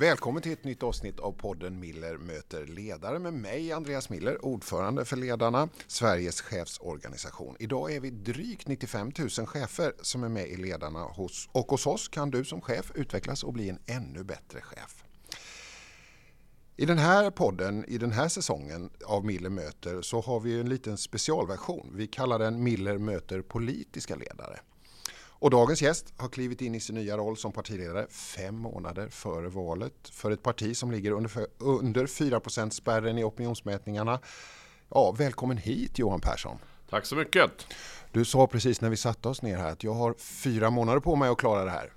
Välkommen till ett nytt avsnitt av podden Miller möter ledare med mig Andreas Miller, ordförande för Ledarna, Sveriges chefsorganisation. Idag är vi drygt 95 000 chefer som är med i Ledarna hos, och hos oss kan du som chef utvecklas och bli en ännu bättre chef. I den här podden, i den här säsongen av Miller möter så har vi en liten specialversion. Vi kallar den Miller möter politiska ledare. Och dagens gäst har klivit in i sin nya roll som partiledare fem månader före valet för ett parti som ligger under, under 4% spärren i opinionsmätningarna. Ja, välkommen hit Johan Persson. Tack så mycket. Du sa precis när vi satte oss ner här att jag har fyra månader på mig att klara det här.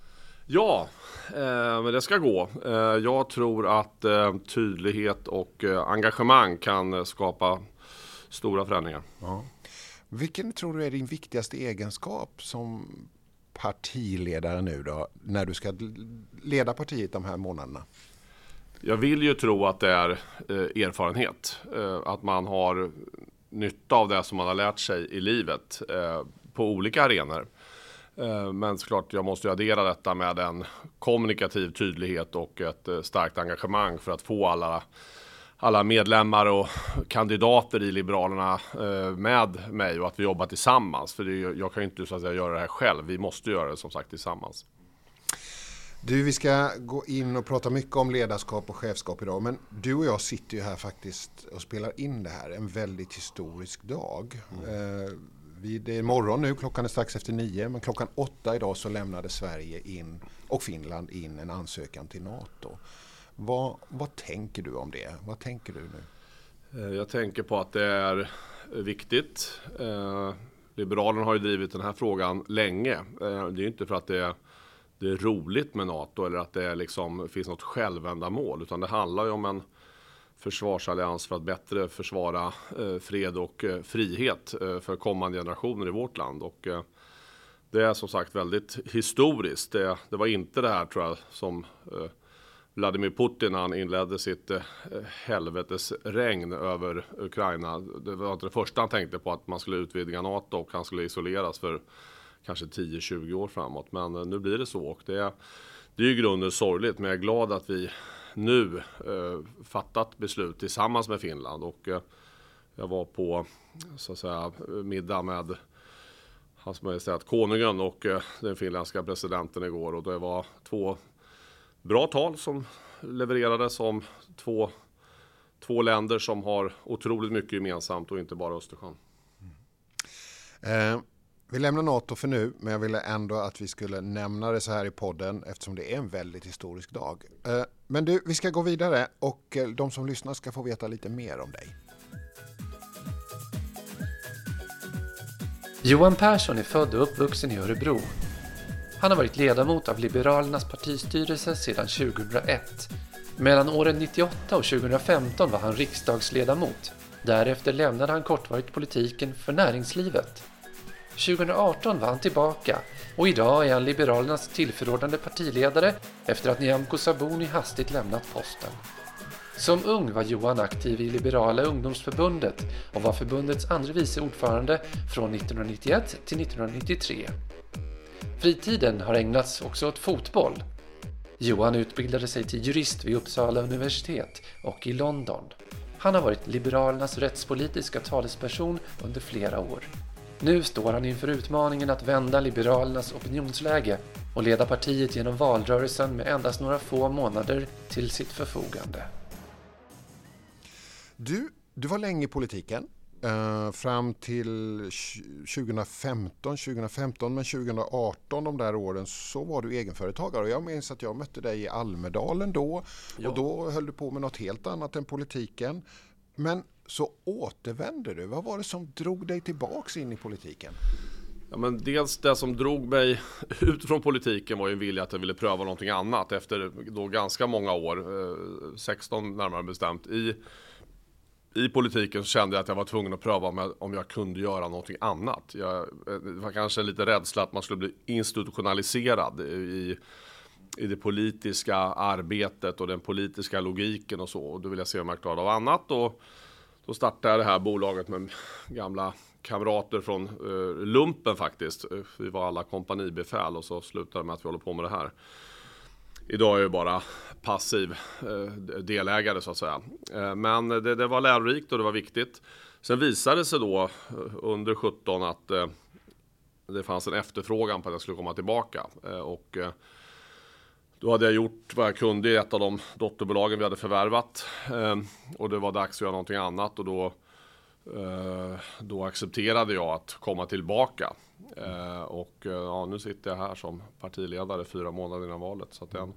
Ja, eh, men det ska gå. Eh, jag tror att eh, tydlighet och eh, engagemang kan skapa stora förändringar. Ja. Vilken tror du är din viktigaste egenskap som partiledare nu då, när du ska leda partiet de här månaderna? Jag vill ju tro att det är eh, erfarenhet. Eh, att man har nytta av det som man har lärt sig i livet eh, på olika arenor. Eh, men såklart, jag måste ju addera detta med en kommunikativ tydlighet och ett eh, starkt engagemang för att få alla alla medlemmar och kandidater i Liberalerna eh, med mig och att vi jobbar tillsammans. För är, jag kan ju inte så att säga, göra det här själv. Vi måste göra det som sagt tillsammans. Du, vi ska gå in och prata mycket om ledarskap och chefskap idag. Men du och jag sitter ju här faktiskt och spelar in det här. En väldigt historisk dag. Mm. Eh, det är morgon nu, klockan är strax efter nio. Men klockan åtta idag så lämnade Sverige in och Finland in en ansökan till NATO. Vad, vad tänker du om det? Vad tänker du nu? Eh, jag tänker på att det är viktigt. Eh, Liberalerna har ju drivit den här frågan länge. Eh, det är inte för att det är, det är roligt med NATO eller att det liksom finns något självändamål. Utan det handlar ju om en försvarsallians för att bättre försvara eh, fred och eh, frihet för kommande generationer i vårt land. Och det är som sagt väldigt historiskt. Det, det var inte det här tror jag som Vladimir Putin när han inledde sitt eh, helvetesregn över Ukraina. Det var inte det första han tänkte på att man skulle utvidga NATO och han skulle isoleras för kanske 10-20 år framåt. Men eh, nu blir det så och det är, det är i grunden sorgligt. Men jag är glad att vi nu eh, fattat beslut tillsammans med Finland och eh, jag var på så att säga middag med Hans Majestät Konungen och eh, den finländska presidenten igår och det var två bra tal som levererades om två, två länder som har otroligt mycket gemensamt och inte bara Östersjön. Mm. Eh, vi lämnar NATO för nu, men jag ville ändå att vi skulle nämna det så här i podden eftersom det är en väldigt historisk dag. Eh, men du, vi ska gå vidare och eh, de som lyssnar ska få veta lite mer om dig. Johan Persson är född och uppvuxen i Örebro han har varit ledamot av Liberalernas partistyrelse sedan 2001. Mellan åren 98 och 2015 var han riksdagsledamot. Därefter lämnade han kortvarigt politiken för näringslivet. 2018 var han tillbaka och idag är han Liberalernas tillförordnade partiledare efter att Nyamko Sabuni hastigt lämnat posten. Som ung var Johan aktiv i Liberala ungdomsförbundet och var förbundets andre vice ordförande från 1991 till 1993. Fritiden har ägnats också åt fotboll. Johan utbildade sig till jurist vid Uppsala universitet och i London. Han har varit Liberalernas rättspolitiska talesperson under flera år. Nu står han inför utmaningen att vända Liberalernas opinionsläge och leda partiet genom valrörelsen med endast några få månader till sitt förfogande. Du, du var länge i politiken. Uh, fram till 2015, 2015 men 2018 de där åren så var du egenföretagare och jag minns att jag mötte dig i Almedalen då ja. och då höll du på med något helt annat än politiken. Men så återvände du. Vad var det som drog dig tillbaks in i politiken? Ja, men dels det som drog mig ut från politiken var ju en vilja att jag ville pröva någonting annat efter då ganska många år, 16 eh, närmare bestämt, i i politiken så kände jag att jag var tvungen att pröva om jag, om jag kunde göra någonting annat. Jag, det var kanske lite rädsla att man skulle bli institutionaliserad i, i det politiska arbetet och den politiska logiken och så. Och då vill jag se om jag klarade av annat. Och då startade jag det här bolaget med gamla kamrater från eh, lumpen faktiskt. Vi var alla kompanibefäl och så slutade det med att vi håller på med det här idag är jag bara passiv eh, delägare så att säga. Eh, men det, det var lärorikt och det var viktigt. Sen visade det sig då eh, under 17 att det fanns en efterfrågan på att jag skulle komma tillbaka. Och då hade jag gjort vad jag kunde i ett av de dotterbolagen vi hade förvärvat. Och det var dags att göra någonting annat och då då accepterade jag att komma tillbaka. Eh, och eh, ja, nu sitter jag här som partiledare fyra månader innan valet. Så det är en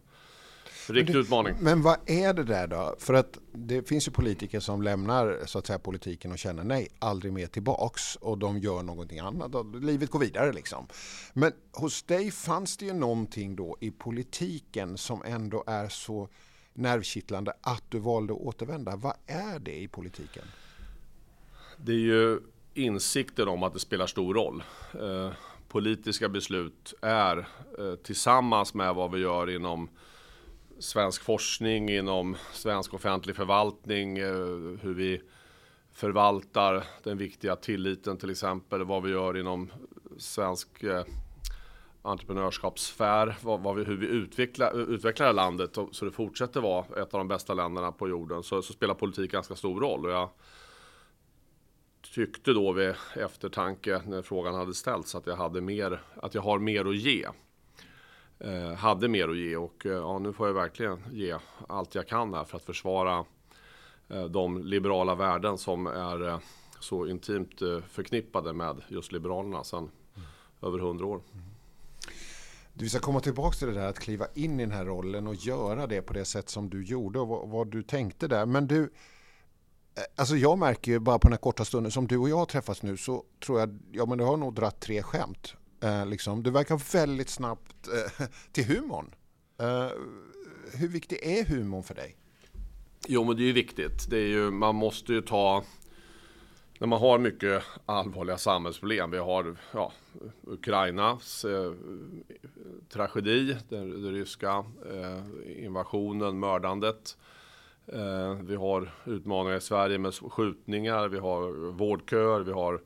riktig men utmaning. Men vad är det där då? För att det finns ju politiker som lämnar så att säga politiken och känner nej, aldrig mer tillbaks. Och de gör någonting annat. Livet går vidare liksom. Men hos dig fanns det ju någonting då i politiken som ändå är så nervkittlande att du valde att återvända. Vad är det i politiken? Det är ju insikten om att det spelar stor roll. Eh, politiska beslut är eh, tillsammans med vad vi gör inom svensk forskning, inom svensk offentlig förvaltning, eh, hur vi förvaltar den viktiga tilliten till exempel, vad vi gör inom svensk eh, entreprenörskapssfär, vad, vad vi, hur vi utvecklar, utvecklar landet så det fortsätter vara ett av de bästa länderna på jorden så, så spelar politik ganska stor roll. Och jag, tyckte då vid eftertanke när frågan hade ställts att jag hade mer, att jag har mer att ge. Eh, hade mer att ge och eh, ja, nu får jag verkligen ge allt jag kan här för att försvara eh, de liberala värden som är eh, så intimt eh, förknippade med just Liberalerna sedan mm. över hundra år. Mm. Du ska komma tillbaka till det där att kliva in i den här rollen och göra det på det sätt som du gjorde och vad, vad du tänkte där. Men du, Eh, alltså jag märker ju bara på den här korta stunden som du och jag har träffats nu så tror jag, ja men du har nog dratt tre skämt. Eh, liksom. Du verkar väldigt snabbt eh, till humorn. Eh, hur viktig är humorn för dig? Jo men det är ju viktigt. Det är ju, man måste ju ta när man har mycket allvarliga samhällsproblem. Vi har ja, Ukrainas eh, tragedi, den, den ryska eh, invasionen, mördandet. Eh, vi har utmaningar i Sverige med skjutningar, vi har vårdköer, vi har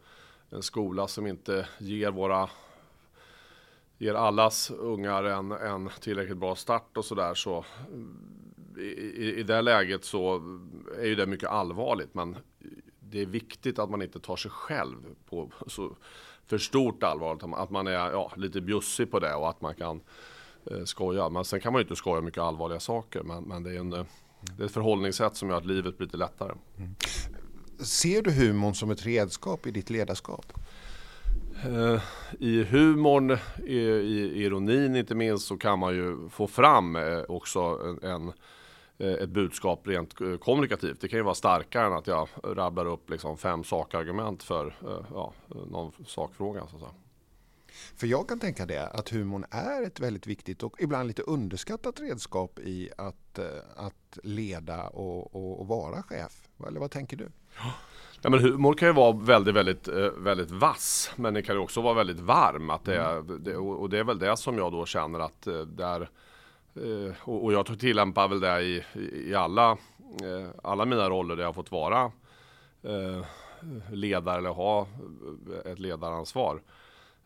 en skola som inte ger våra ger allas ungar en, en tillräckligt bra start och sådär så i, i, i det läget så är ju det mycket allvarligt men det är viktigt att man inte tar sig själv på så för stort allvar. Att man är ja, lite bjussig på det och att man kan eh, skoja. Men sen kan man ju inte skoja mycket allvarliga saker. Men, men det är en eh, det är ett förhållningssätt som gör att livet blir lite lättare. Mm. Ser du humorn som ett redskap i ditt ledarskap? Uh, I humorn, i, i, ironin inte minst, så kan man ju få fram uh, också en, en uh, ett budskap rent kommunikativt. Det kan ju vara starkare än att jag rabblar upp liksom fem sakargument för ja, någon sakfråga. Så att säga. För jag kan tänka det, att humorn är ett väldigt viktigt och ibland lite underskattat redskap i att, eh, att leda och, och, och vara chef. Eller vad tänker du? Ja, men humor kan ju vara väldigt, väldigt, eh, väldigt vass, men det kan ju också vara väldigt varm. Att det är, mm. och det är väl det som jag då känner att eh, där och jag tillämpar väl det i, i alla, alla mina roller där jag fått vara ledare eller ha ett ledaransvar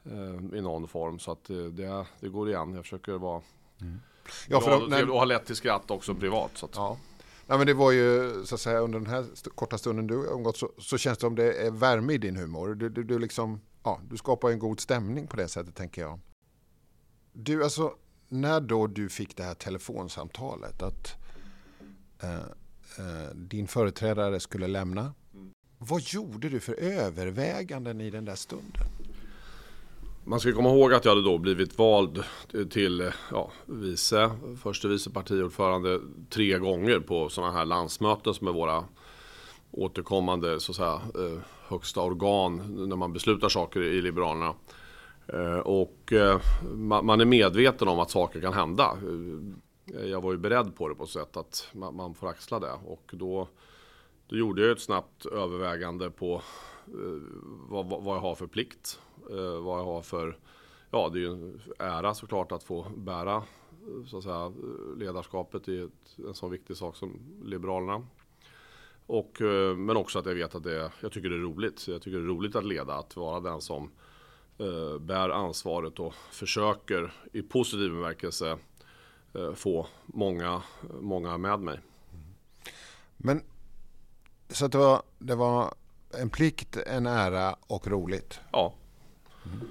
eh, i någon form. Så att eh, det, det går igen. Jag försöker vara mm. ja, för och, när... och ha lätt till skratt också privat. Så att... ja. Nej, men det var ju så att säga under den här korta stunden du umgått så, så känns det som det är värme i din humor. Du, du, du, liksom, ja, du skapar en god stämning på det sättet tänker jag. Du, alltså när då du fick det här telefonsamtalet att eh, eh, din företrädare skulle lämna. Mm. Vad gjorde du för överväganden i den där stunden? Man ska komma ihåg att jag hade då blivit vald till ja, vice, förste vice partiordförande tre gånger på sådana här landsmöten som är våra återkommande så att säga, eh, högsta organ när man beslutar saker i Liberalerna. Eh, och eh, man är medveten om att saker kan hända. Jag var ju beredd på det på så sätt att man får axla det. Och då, då gjorde jag ett snabbt övervägande på eh, vad, vad jag har för plikt eh, vad jag har för, ja det är ju en ära såklart att få bära eh, så att säga, ledarskapet i ett, en så viktig sak som Liberalerna. Och, eh, men också att jag vet att det, jag tycker det är roligt. Jag tycker det är roligt att leda, att vara den som eh, bär ansvaret och försöker i positiv bemärkelse eh, få många, många med mig. Men så det var, det var en plikt, en ära och roligt. Ja,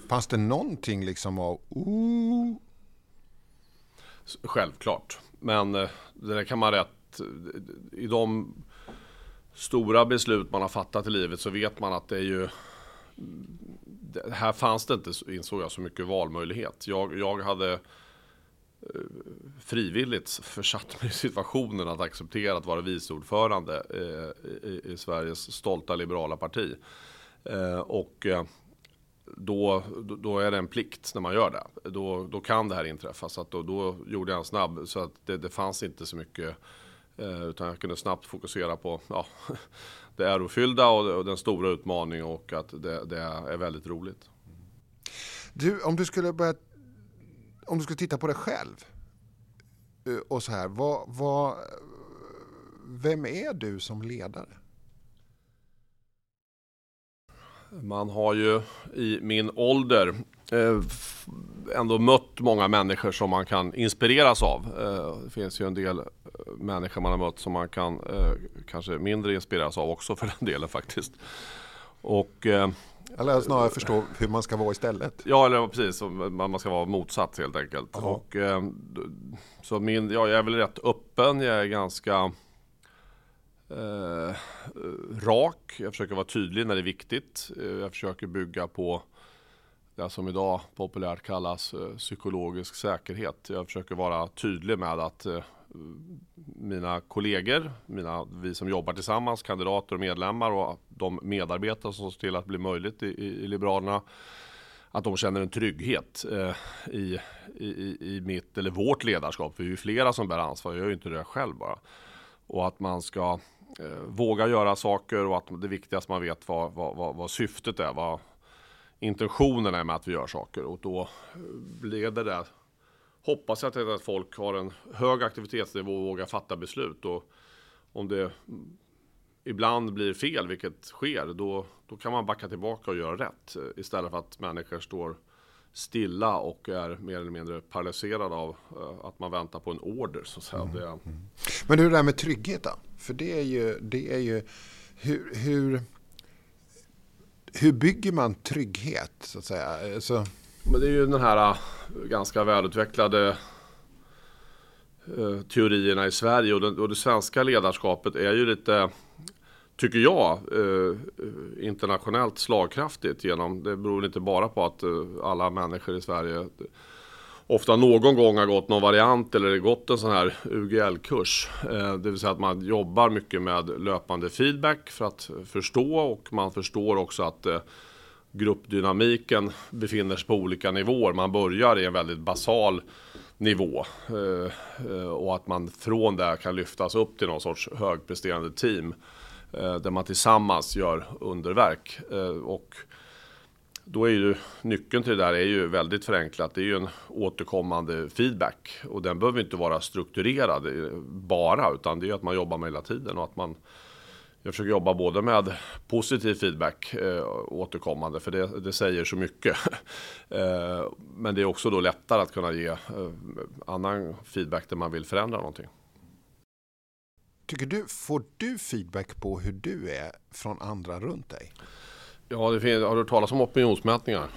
Fanns det någonting liksom av ooh, självklart. Men eh, det där kan man rätt... I de stora beslut man har fattat i livet så vet man att det är ju... Det, här fanns det inte, insåg jag, så mycket valmöjlighet. Jag, jag hade Eh, frivilligt försatt mig i situationen att acceptera att vara vice ordförande eh, i, Sveriges stolta liberala parti. Eh, och då, då- är det en plikt när man gör det. Då, då kan det här inträffa. Så att då, då gjorde jag en snabb, så att det, det fanns inte så mycket. Utan jag kunde snabbt fokusera på ja, det ärofyllda och, och den stora utmaningen och att det, det är väldigt roligt. Du, om du skulle börja, om du skulle titta på dig själv eh, och så här, vad, vad, vem är du som ledare? Man har ju i min ålder eh, ändå mött många människor som man kan inspireras av. Eh, det finns ju en del människor man har mött som man kan kanske mindre inspireras av också för den delen faktiskt. Och eller snarare förstå hur man ska vara istället. Ja, eller precis. Man ska vara motsatt helt enkelt. Och, eh, d- så min, ja, jag är väl rätt öppen. Jag är ganska eh, rak. Jag försöker vara tydlig när det är viktigt. Eh, Jag försöker bygga på det som idag populärt kallas eh, psykologisk säkerhet. Jag försöker vara tydlig med att eh, mina kollegor, mina, vi som jobbar tillsammans, kandidater och medlemmar och de medarbetare som ser till att bli möjligt i, i, i Liberalerna att de känner en trygghet eh, i, i, i mitt eller vårt ledarskap. För vi är ju flera som bär ansvar, jag gör ju inte det själv bara. Och att man ska eh, våga göra saker och att det viktigaste man vet vad, vad, vad, vad syftet är, vad intentionen är med att vi gör saker. Och då eh, leder det, hoppas jag att folk har en hög aktivitetsnivå och vågar fatta beslut. Och om det mm, ibland blir fel, vilket sker, då, då kan man backa tillbaka och göra rätt. eh, Istället för att människor står stilla och är mer eller mindre paralyserade av eh, att man väntar på en order. Så att säga. Det, Men hur är det där med trygghet då? För det är ju, det är ju hur, hur, hur bygger man trygghet så att säga? Så... Men det är ju den här äh, ganska välutvecklade äh, teorierna i Sverige och, den, och det svenska ledarskapet är ju lite, tycker jag, äh, internationellt slagkraftigt genom, det beror inte bara på att alla människor i Sverige ofta någon gång har gått någon variant eller gått en sån här UGL-kurs. Eh, det vill säga att man jobbar mycket med löpande feedback för att förstå och man förstår också att eh, gruppdynamiken befinner sig på olika nivåer. Man börjar i en väldigt basal nivå eh, och att man från där kan lyftas upp till någon sorts högpresterande team där man tillsammans gör underverk. Och då är ju nyckeln till det där är ju väldigt förenklat. Det är ju en återkommande feedback och den behöver inte vara strukturerad eh, bara utan det är att man jobbar med hela tiden och att man jag försöker jobba både med positiv feedback eh, återkommande för det, det säger så mycket. eh, men det är också då lättare att kunna ge eh, annan feedback där man vill förändra någonting. tycker du, får du feedback på hur du är från andra runt dig? Ja, det finns, har du hört talas om opinionsmätningar?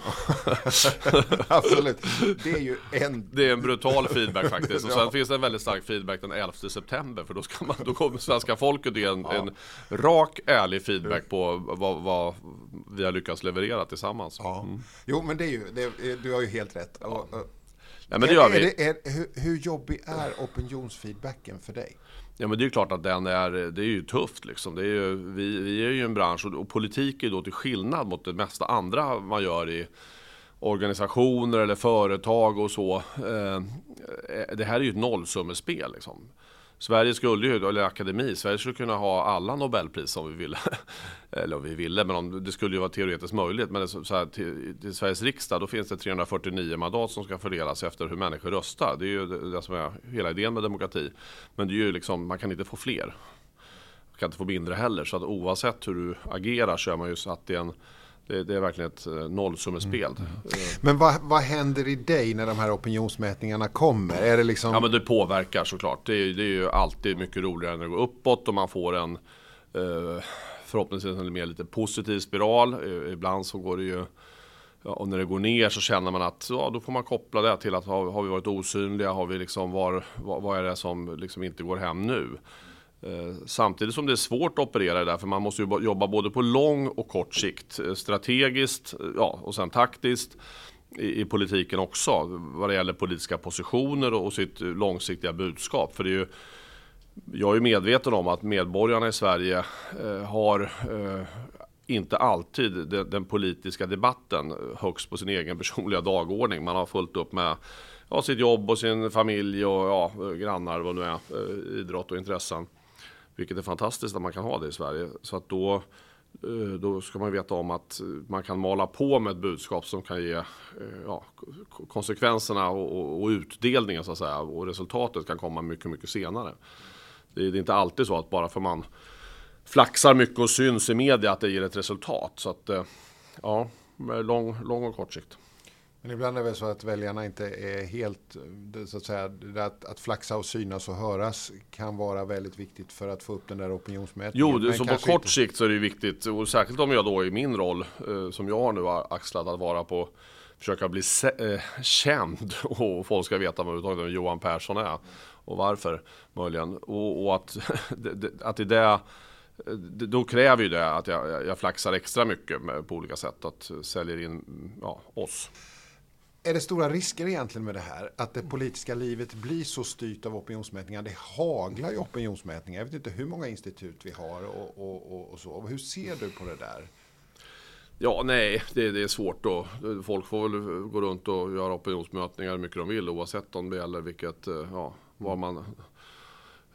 Absolut. Det är ju en... Det är en brutal feedback faktiskt. Och sen Ja. finns det en väldigt stark feedback den 11 september. För då, ska man, då kommer svenska folket ge en, en rak, ärlig feedback på vad, vad vi har lyckats leverera tillsammans. Ja. Jo, men det är ju, det, du har ju helt rätt. Och, och, Ja, men det gör är, vi. det- är, hur, hur jobbig är opinionsfeedbacken för dig? Ja men det är ju klart att den är, det är ju tufft liksom. Det är ju, vi, vi är ju en bransch och, och politik är ju då till skillnad mot det mesta andra man gör i organisationer eller företag och så. Eh, eh det här är ju ett nollsummespel liksom. Sverige skulle ju, eller akademi, Sverige skulle kunna ha alla Nobelpris om vi ville. eller om vi ville, men om, det skulle ju vara teoretiskt möjligt. Men det, så här, till, till Sveriges riksdag, då finns det 349 mandat som ska fördelas efter hur människor röstar. Det är ju det, som är hela idén med demokrati. Men det är ju liksom, man kan inte få fler. Man kan inte få mindre heller. Så att oavsett hur du agerar så är man ju så att det är en det, det är verkligen ett nollsummespel. Mm. Men vad, vad händer i dig när de här opinionsmätningarna kommer? Är det liksom... Ja men det påverkar såklart. Det är, det är ju alltid mycket roligare när det går uppåt och man får en förhoppningsvis en mer lite positiv spiral. Ibland så går det ju och när det går ner så känner man att ja, då får man koppla det till att har, har vi varit osynliga? Har vi liksom var, vad, vad är det som liksom inte går hem nu? Eh, samtidigt som det är svårt att operera det där, för man måste ju jobba både på lång och kort sikt. Eh, strategiskt eh, ja, och sen taktiskt i, i politiken också. Vad det gäller politiska positioner och, och sitt långsiktiga budskap. För det är ju, jag är medveten om att medborgarna i Sverige eh, har eh, inte alltid den, den, politiska debatten högst på sin egen personliga dagordning. Man har fullt upp med ja, sitt jobb och sin familj och ja, grannar vad nu är, eh, idrott och intressen. Vilket är fantastiskt att man kan ha det i Sverige. Så att då, eh, då ska man veta om att man kan mala på med ett budskap som kan ge eh, ja, konsekvenserna och, och, utdelningen så att säga. Och resultatet kan komma mycket, mycket senare. Det är, inte alltid så att bara för man flaxar mycket och syns i media att det ger ett resultat. Så att, eh, ja, lång, lång och kort sikt. Men ibland är det väl så att väljarna inte är helt, så att säga, att, att flaxa och synas och höras kan vara väldigt viktigt för att få upp den där opinionsmätningen. Jo, det, så på kort inte... sikt så är det viktigt, och särskilt om jag då i min roll, eh, som jag har nu har axlat, att vara på försöka bli eh, känd och folk ska veta vem Johan Persson är och varför möjligen. Och, och att, att i det då kräver ju det att jag, jag flaxar extra mycket på olika sätt. Att sälja in ja, oss. Är det stora risker egentligen med det här? Att det politiska livet blir så styrt av opinionsmätningar? Det haglar ju opinionsmätningar. Jag vet inte hur många institut vi har och, och, och, och så. Hur ser du på det där? Ja, nej, det, det, är svårt då. Folk får väl gå runt och göra opinionsmätningar hur mycket de vill oavsett om det gäller vilket, eh, ja, var man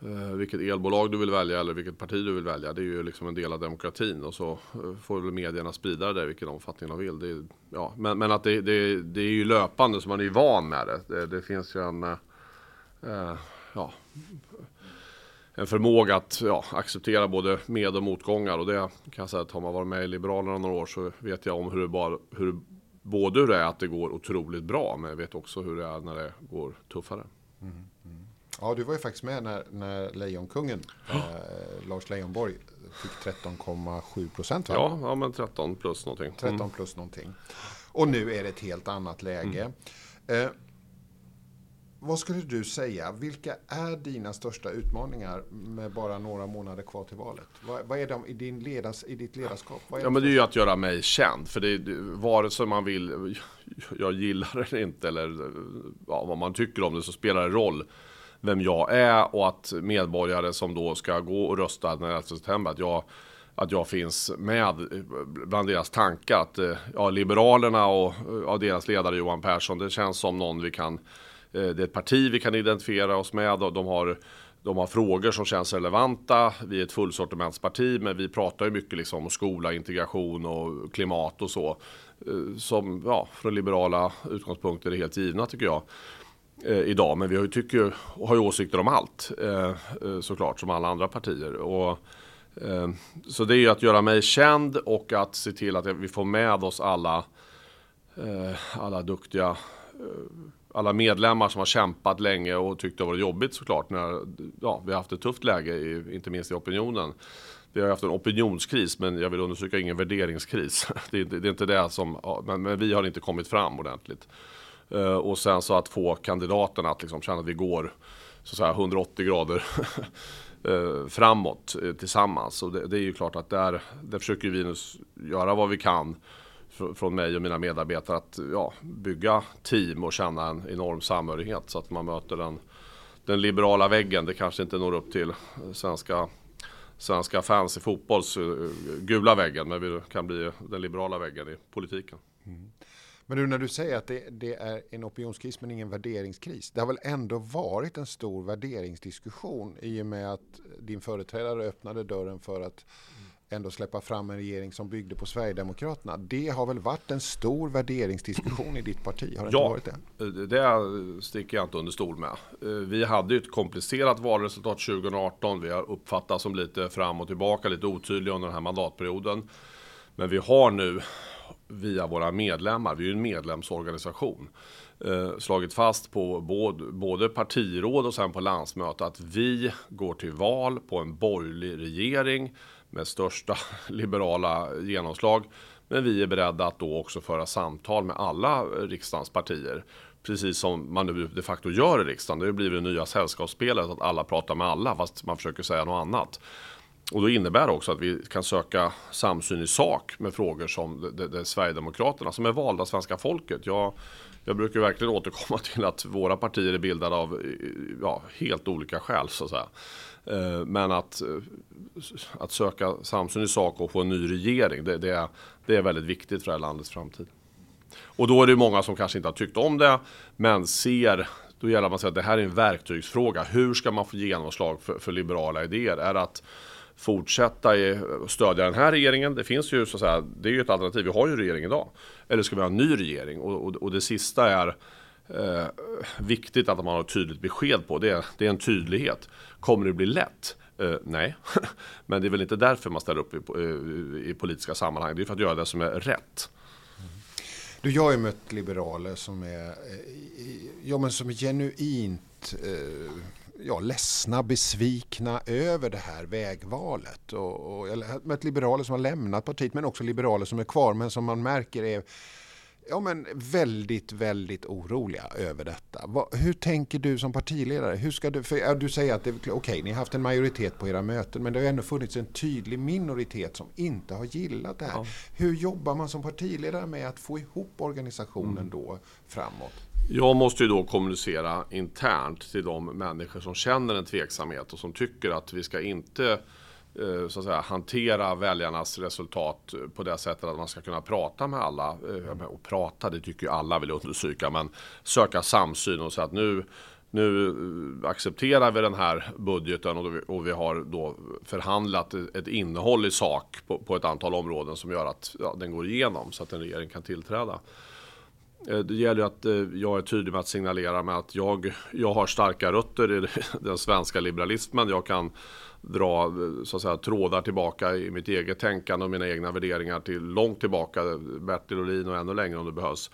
Eh, vilket elbolag du vill välja eller vilket parti du vill välja. Det är ju liksom en del av demokratin och så eh, får väl medierna sprida det i vilken omfattning de vill. Det är, ja, men, men att det, det, det, är ju löpande så man är ju van med det. Det, det finns ju en, eh, eh, ja, en förmåga att ja, acceptera både med och motgångar och det kan jag säga att har man varit med i Liberalerna några år så vet jag om hur det bara, hur, både hur det är att det går otroligt bra men jag vet också hur det är när det går tuffare. Mm. Ja, du var ju faktiskt med när, när Lejonkungen, eh, Lars Leijonborg, fick 13,7 procent. Ja, ja, men 13 plus någonting. 13 mm. plus någonting. Och nu är det ett helt annat läge. Mm. Eh, vad skulle du säga, vilka är dina största utmaningar med bara några månader kvar till valet? Vad, vad är de i, din ledas, i ditt ledarskap? ja, men det är ju att göra mig känd. För det är vare sig man vill, jag gillar det eller inte, eller ja, vad man tycker om det, så spelar det roll vem jag är och att medborgare som då ska gå och rösta den 11 september, att jag, att jag finns med bland deras tankar. Att eh, ja, Liberalerna och eh, ja, deras ledare Johan Persson, det känns som någon vi kan, eh, det är ett parti vi kan identifiera oss med och de har de har frågor som känns relevanta. Vi är ett fullsortimentsparti, men vi pratar ju mycket liksom om skola, integration och klimat och så. Som ja, från liberala utgångspunkter är helt givna tycker jag eh, idag. Men vi har ju, tycker, har ju åsikter om allt eh, eh, såklart som alla andra partier. Och, eh, så det är ju att göra mig känd och att se till att vi får med oss alla, eh, alla duktiga eh, alla medlemmar som har kämpat länge och tyckt det har varit jobbigt såklart. När, ja, vi har haft ett tufft läge, i, inte minst i opinionen. Vi har haft en opinionskris, men jag vill understryka ingen värderingskris. Det är, det är inte det som, men, men, vi har inte kommit fram ordentligt. Eh, och sen så att få kandidaterna att liksom känna att vi går så att säga, 180 grader eh, framåt eh, tillsammans. Och det, det, är ju klart att där, där försöker vi nu göra vad vi kan från mig och mina medarbetare att ja, bygga team och känna en enorm samhörighet så att man möter den, den liberala väggen. Det kanske inte når upp till svenska svenska fans i fotbolls gula väggen, men vi kan bli den liberala väggen i politiken. Mm. Men du, när du säger att det, det, är en opinionskris men ingen värderingskris. Det har väl ändå varit en stor värderingsdiskussion i och med att din företrädare öppnade dörren för att ändå släppa fram en regering som byggde på Sverigedemokraterna. Det har väl varit en stor värderingsdiskussion i ditt parti? Har det ja, inte varit det? det sticker jag inte under stol med. Eh, vi hade ju ett komplicerat valresultat 2018. Vi har uppfattats som lite fram och tillbaka, lite otydliga under den här mandatperioden. Men vi har nu via våra medlemmar, vi är ju en medlemsorganisation, eh, slagit fast på både, både partiråd och sen på landsmöte att vi går till val på en borgerlig regering med största liberala genomslag. Men vi är beredda att då också föra samtal med alla riksdagens partier. Precis som man nu de facto gör i riksdagen. Det blir det nya sällskapsspelet att alla pratar med alla fast man försöker säga något annat. Och då innebär det också att vi kan söka samsyn i sak med frågor som det, det Sverigedemokraterna som är valda svenska folket. Jag, jag brukar verkligen återkomma till att våra partier är bildade av ja, helt olika skäl så att säga. Eh, men att, eh, att söka samsyn i sak och få en ny regering, det, det, det är väldigt viktigt för det här landets framtid. Och då är det många som kanske inte har tyckt om det, men ser då gäller det att säga att det här är en verktygsfråga. Hur ska man få genomslag för, för liberala idéer? Är det att fortsätta stödja den här regeringen? Det finns ju så att säga, det är ju ett alternativ. Vi har ju regering idag. Eller ska vi ha en ny regering? Och, och, och det sista är eh, viktigt att man har ett tydligt besked på. Det, det är en tydlighet. Kommer det bli lätt? Eh, nej, men det är väl inte därför man ställer upp i, eh, i politiska sammanhang. Det är för att göra det som är rätt. Du, jag har ju mött liberaler som är, eh, ja, men som är genuint eh, ja, ledsna, besvikna över det här vägvalet. Och, och jag har mött liberaler som har lämnat partiet men också liberaler som är kvar men som man märker är ja, men väldigt, väldigt oroliga över detta. Vad, hur tänker du som partiledare? Hur ska du, för, ja, du säger att okej, okay, ni har haft en majoritet på era möten, men det har ändå funnits en tydlig minoritet som inte har gillat det här. Ja. Hur jobbar man som partiledare med att få ihop organisationen mm. då framåt? Jag måste ju då kommunicera internt till de människor som känner en tveksamhet och som tycker att vi ska inte Eh, så att säga, hantera väljarnas resultat eh, på det sättet att man ska kunna prata med alla. Eh, och prata, det tycker ju alla vill understryka, men söka samsyn och säga att nu nu accepterar vi den här budgeten och vi har då förhandlat ett innehåll i sak på, på ett antal områden som gör att ja, den går igenom så att en regering kan tillträda. Det gäller att jag är tydlig med att signalera med att jag, jag har starka rötter i den svenska liberalismen. Jag kan dra så att säga, trådar tillbaka i mitt eget tänkande och mina egna värderingar till långt tillbaka, Bertil Ohlin och ännu längre om det behövs.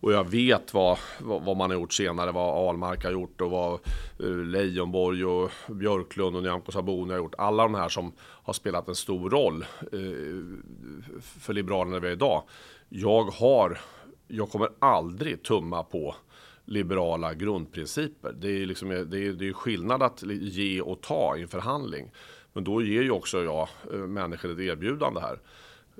Och jag vet vad, vad, man har gjort senare, vad Ahlmark har gjort och vad eh, Leijonborg och Björklund och Nyamko Sabuni har gjort. Alla de här som har spelat en stor roll eh, för Liberalerna vi är idag. Jag har, jag kommer aldrig tumma på liberala grundprinciper. Det är, liksom, det är, det är skillnad att ge och ta i en förhandling. Men då ger ju också jag eh, människor ett erbjudande här.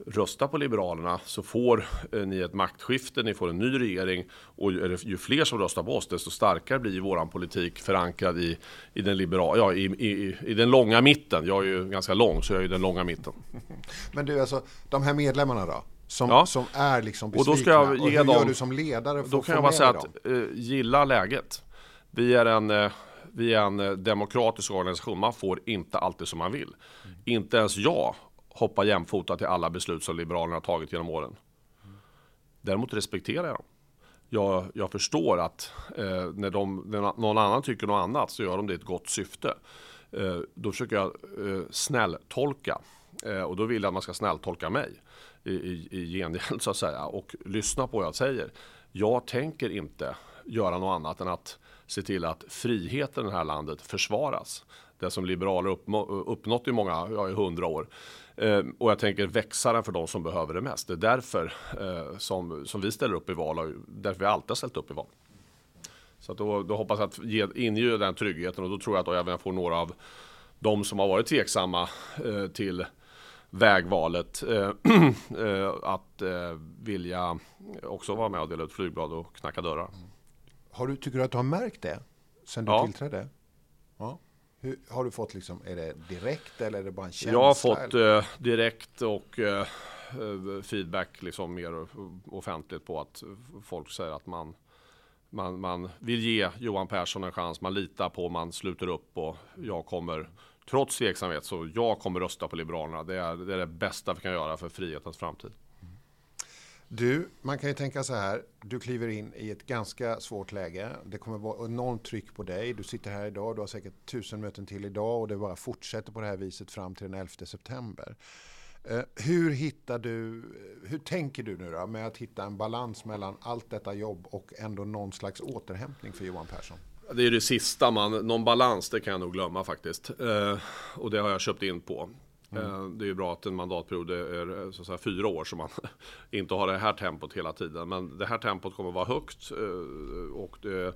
Rösta på Liberalerna så får eh, ni ett maktskifte, ni får en ny regering och ju fler som röstar på oss desto starkare blir vår politik förankrad i, i, den, liberala, ja, i, i, i den långa mitten. Jag är ju ganska lång så jag är i den långa mitten. Men du, alltså de här medlemmarna då? Som, ja. som är liksom besvikna. Och då ska jag ge och hur dem, gör du som ledare för Då kan jag bara säga att eh, gilla läget. Vi är en, eh, vi är en eh, demokratisk organisation. Man får inte alltid som man vill. Mm. Inte ens jag hoppar jämfota till alla beslut som Liberalerna har tagit genom åren. Däremot respekterar jag dem. Jag, jag förstår att eh, när, de, när någon annan tycker något annat så gör de det i ett gott syfte. Eh, då försöker jag eh, snälltolka. Eh, och då vill jag att man ska snälltolka mig i, i, i gengäld så att säga och lyssna på vad jag säger. Jag tänker inte göra något annat än att se till att friheten i det här landet försvaras. Det som liberaler uppnått i många, ja i hundra år. Eh, och jag tänker växa den för de som behöver det mest. Det är därför eh, som, som vi ställer upp i val och därför vi alltid har ställt upp i val. Så då, då hoppas jag att ge, inge den tryggheten och då tror jag att jag även får några av de som har varit tveksamma eh, till vägvalet eh, eh, att eh, vilja också vara med och dela ut flygblad och knacka dörrar. Har du, tycker du att du har märkt det sen du ja. tillträdde? Ja. Hur, har du fått liksom, är det direkt eller är det bara en känsla? Jag har fått eh, direkt och eh, feedback liksom mer offentligt på att folk säger att man man, man vill ge Johan Persson en chans, man litar på, man sluter upp och jag kommer trots tveksamhet så jag kommer rösta på Liberalerna. Det är, det är det bästa vi kan göra för frihetens framtid. Du, man kan ju tänka så här. Du kliver in i ett ganska svårt läge. Det kommer vara enormt tryck på dig. Du sitter här idag. Du har säkert tusen möten till idag och det bara fortsätter på det här viset fram till den 11 september. Eh, hur hittar du, hur tänker du nu då med att hitta en balans mellan allt detta jobb och ändå någon slags återhämtning för Johan Persson? Det är det sista man, någon balans det kan jag nog glömma faktiskt. Eh, och det har jag köpt in på. Mm. Eh, det är ju bra att en mandatperiod är så att säga, fyra år så man inte har det här tempot hela tiden. Men det här tempot kommer vara högt eh, och det,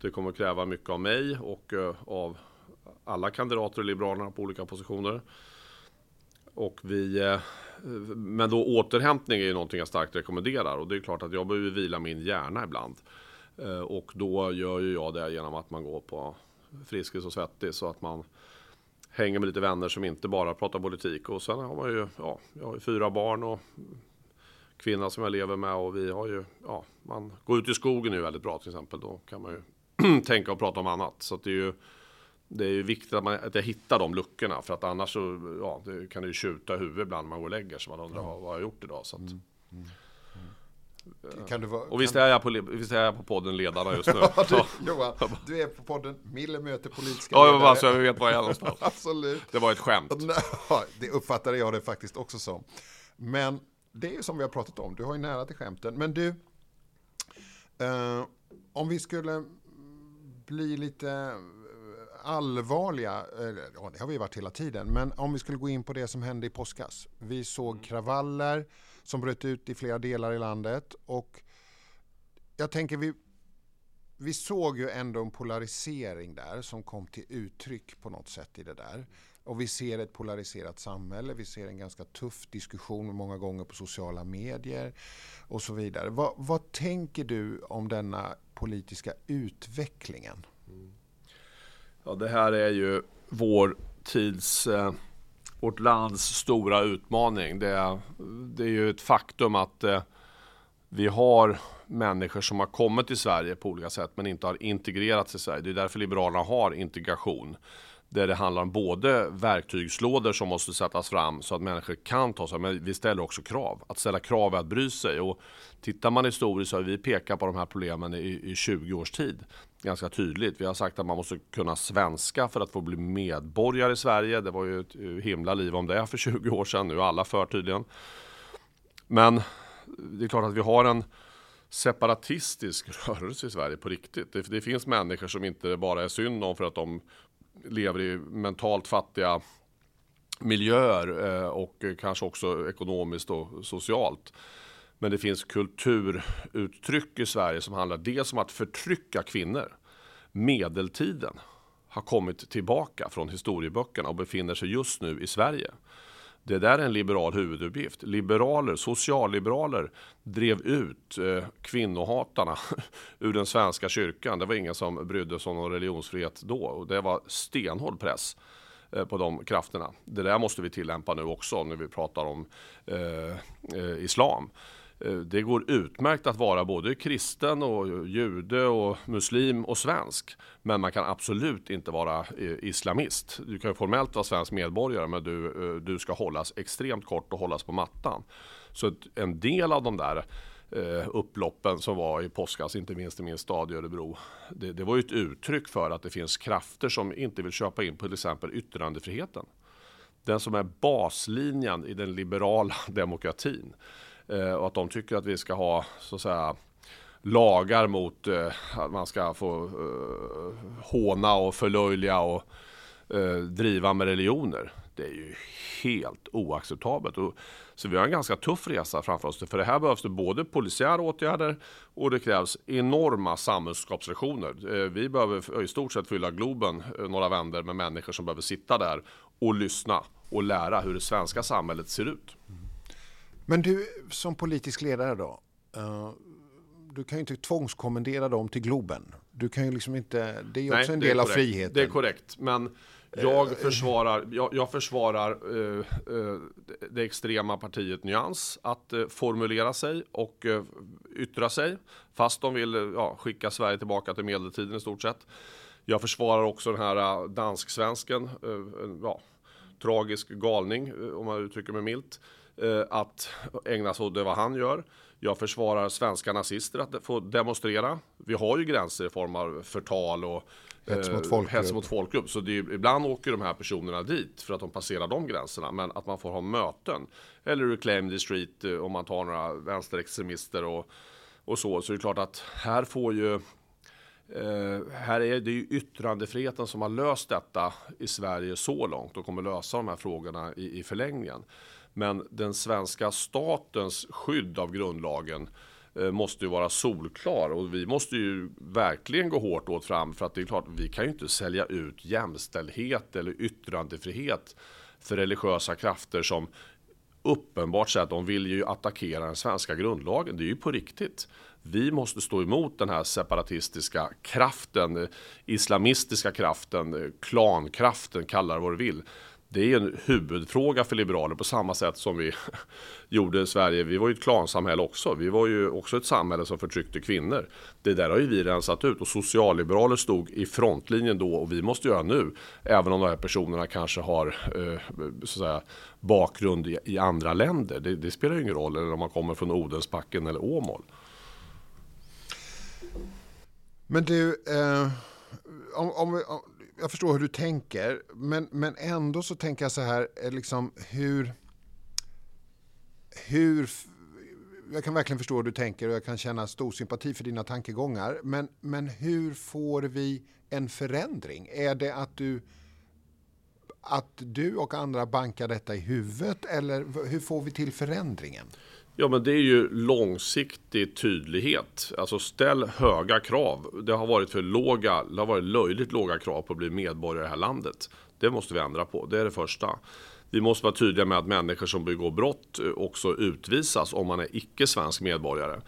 det kommer kräva mycket av mig och eh, av alla kandidater i Liberalerna på olika positioner. Och vi, eh, men då återhämtning är ju någonting jag starkt rekommenderar och det är klart att jag behöver vila min hjärna ibland. Eh, och då gör ju jag det genom att man går på Friskis och Svettis så att man hänger med lite vänner som inte bara pratar politik. Och sen har man ju, ja, jag har ju fyra barn och kvinna som jag lever med och vi har ju, ja, man går ut i skogen nu väldigt bra till exempel. Då kan man ju tänka och prata om annat. Så det är ju det är ju viktigt att, man, att jag hittar de luckorna för att annars så ja, det kan det ju tjuta i huvudet ibland när man går och lägger sig. Man undrar ja. vad, vad har jag gjort idag? Så att, mm. Mm. Kan du vara, och visst, är jag på, visst är jag på podden Ledarna just nu. ja, du, Johan, du är på podden Miller möter politiska ja, ledare. Ja, så jag vet var jag är någonstans. Absolut. Det var ett skämt. det uppfattade jag det faktiskt också som. Men det är ju som vi har pratat om, du har ju nära till skämten. Men du, eh, om vi skulle bli lite allvarliga, ja det har vi varit hela tiden, men om vi skulle gå in på det som hände i påskas. Vi såg kravaller som bröt ut i flera delar i landet och jag tänker vi, vi såg ju ändå en polarisering där som kom till uttryck på något sätt i det där. Och vi ser ett polariserat samhälle, vi ser en ganska tuff diskussion många gånger på sociala medier och så vidare. Vad, vad tänker du om denna politiska utvecklingen? Mm. Ja, det här är ju vår tids, eh, vårt lands stora utmaning. Det, det är ju ett faktum att eh, vi har människor som har kommit till Sverige på olika sätt men inte har integrerats i Sverige. Det är därför Liberalerna har integration. Där det handlar om både verktygslådor som måste sättas fram så att människor kan ta sig, men vi ställer också krav. Att ställa krav är att bry sig. Och tittar man historiskt så har vi pekat på de här problemen i, i 20 års tid. Ganska tydligt. Vi har sagt att man måste kunna svenska för att få bli medborgare i Sverige. Det var ju ett eh, himla liv om det för 20 år sedan. Nu är alla för tydligen. Men det är klart att vi har en separatistisk rörelse i Sverige på riktigt. Det, det finns människor som inte bara är synd om för att de lever i mentalt fattiga miljöer eh, och kanske också ekonomiskt och socialt. Men det finns kulturuttryck i Sverige som handlar dels om att förtrycka kvinnor. Medeltiden har kommit tillbaka från historieböckerna och befinner sig just nu i Sverige. Det där är en liberal huvuduppgift. Liberaler, socialliberaler drev ut eh, kvinnohatarna ur den svenska kyrkan. Det var ingen som brydde sig om någon religionsfrihet då och det var stenhård press eh, på de krafterna. Det där måste vi tillämpa nu också när vi pratar om eh, eh islam. Eh, det går utmärkt att vara både kristen och jude och muslim och svensk. Men man kan absolut inte vara eh, islamist. Du kan formellt vara svensk medborgare men du, eh, du ska hållas extremt kort och hållas på mattan. Så en del av de där upploppen som var i påskas, inte minst i min stad i Örebro. Det, det var ju ett uttryck för att det finns krafter som inte vill köpa in på till exempel yttrandefriheten. Den som är baslinjen i den liberala demokratin. Eh, och att de tycker att vi ska ha så att säga lagar mot eh, att man ska få eh, håna och förlöjliga och eh, driva med religioner. Det är ju helt oacceptabelt. Så vi har en ganska tuff resa framför oss. För det här behövs det både polisiära åtgärder och det krävs enorma samhällskapsreaktioner. Vi behöver i stort sett fylla Globen några vänder med människor som behöver sitta där och lyssna och lära hur det svenska samhället ser ut. Men du som politisk ledare då? Uh, du kan ju inte tvångskommendera dem till Globen. Du kan ju liksom inte, det är ju också en del av friheten. Det är korrekt, men jag försvarar, jag, jag försvarar uh, uh, det extrema partiet Nyans att formulera sig och yttra sig. Fast de vill ja, skicka Sverige tillbaka till medeltiden i stort sett. Jag försvarar också den här dansk-svensken, ja, tragisk galning om man uttrycker mig milt. Eh, att ägna sig åt det vad han gör. Jag försvarar svenska nazister att få demonstrera. Vi har ju gränser i form av förtal och Hets mot eh, folkgrupp. hets mot folkgrupp. Så är, ibland åker de här personerna dit för att de passerar de gränserna. Men att man får ha möten. Eller reclaim the street eh, om man tar några vänsterextremister och, och så. Så det är klart att här får ju Eh, här är det ju yttrandefriheten som har löst detta i Sverige så långt och kommer lösa de här frågorna i, i förlängningen. Men den svenska statens skydd av grundlagen eh, måste ju vara solklar och vi måste ju verkligen gå hårt åt fram för att det är klart, vi kan ju inte sälja ut jämställdhet eller yttrandefrihet för religiösa krafter som uppenbart säger att de vill ju attackera den svenska grundlagen. Det är ju på riktigt. Vi måste stå emot den här separatistiska kraften, eh, islamistiska kraften, eh, klankraften, kalla det vad du vill. Det är en huvudfråga för liberaler på samma sätt som vi gjorde i Sverige. Vi var ju ett klansamhälle också. Vi var ju också ett samhälle som förtryckte kvinnor. Det där har ju vi rensat ut och socialliberaler stod i frontlinjen då och vi måste göra nu. Även om de här personerna kanske har eh, så att säga, bakgrund i, i andra länder. Det, det spelar ju ingen roll, eller om man kommer från Odensbacken eller Åmål. Men du, eh, om, om, om, jag förstår hur du tänker, men, men ändå så tänker jag så här, eh, liksom hur... hur jag kan verkligen förstå hur du tänker och jag kan känna stor sympati för dina tankegångar. Men, men hur får vi en förändring? Är det att du, att du och andra bankar detta i huvudet eller hur får vi till förändringen? Ja, men det är ju långsiktig tydlighet. Alltså ställ höga krav. Det har varit för låga, det har varit löjligt låga krav på att bli medborgare i det här landet. Det måste vi ändra på. Det är det första. Vi måste vara tydliga med att människor som begår brott också utvisas om man är icke svensk medborgare.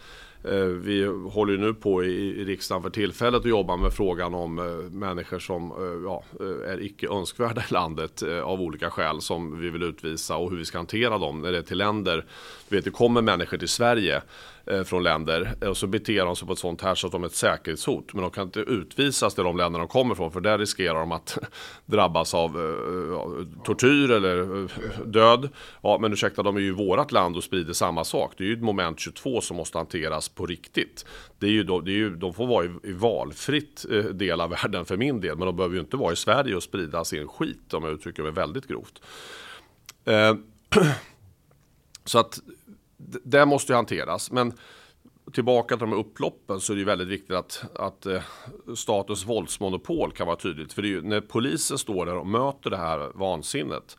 Eh, vi håller ju nu på i riksdagen för tillfället att jobba med frågan om eh, människor som eh, ja, är icke önskvärda i landet av olika skäl som vi vill utvisa och hur vi ska hantera dem när det är till länder. Du vet, det kommer människor till Sverige Eh, från länder och så beter de sig på ett sånt här så att de är ett säkerhetshot. Men de kan inte utvisas till de länder de kommer ifrån för där riskerar de att drabbas av eh, tortyr eller eh, död. Ja, men ursäkta, de är ju i vårat land och sprider samma sak. Det är ju ett moment 22 som måste hanteras på riktigt. Det är ju, då, det är ju, de får vara i, i valfritt eh, del av världen för min del, men de behöver ju inte vara i Sverige och sprida sin skit om jag uttrycker mig väldigt grovt. Eh, så att det måste ju hanteras. Men tillbaka till de här upploppen så är det ju väldigt viktigt att, att eh, statens våldsmonopol kan vara tydligt. För det är ju, när polisen står där och möter det här vansinnet,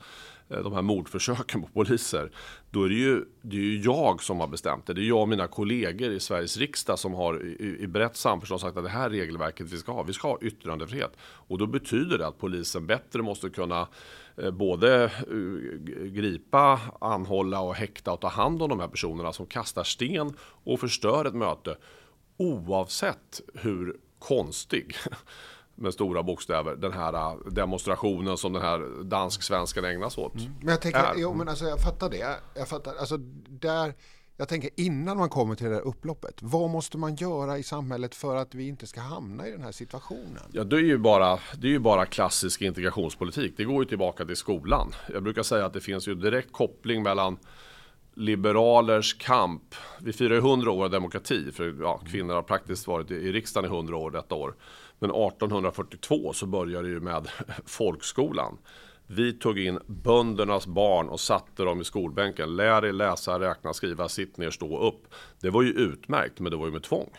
eh, de här mordförsöken på poliser, då är det ju, det är ju jag som har bestämt det. Det är jag och mina kollegor i Sveriges riksdag som har i, i- brett samförstånd sagt att det här regelverket vi ska ha. Vi ska ha yttrandefrihet. Och då betyder det att polisen bättre måste kunna eh, både eh, gripa, anhålla och häkta och ta hand om de här personerna som kastar sten och förstör ett möte oavsett hur konstig med stora bokstäver den här eh, demonstrationen som den här dansk-svenskan ägnas åt. Men jag tänker, jo men alltså jag fattar det. Jag fattar, alltså där, jag tänker innan man kommer till det där upploppet, vad måste man göra i samhället för att vi inte ska hamna i den här situationen? Ja, det är, ju bara, det är ju bara klassisk integrationspolitik. Det går ju tillbaka till skolan. Jag brukar säga att det finns ju direkt koppling mellan liberalers kamp. Vi firar ju 100 år av demokrati, för ja, kvinnor har praktiskt varit i i riksdagen i 100 år detta år. Men 1842 så började det ju med folkskolan. Vi tog in böndernas barn och satte dem i skolbänken. Lär er läsa, räkna, skriva, sitt ner, stå upp. Det var ju utmärkt, men det var ju med tvång.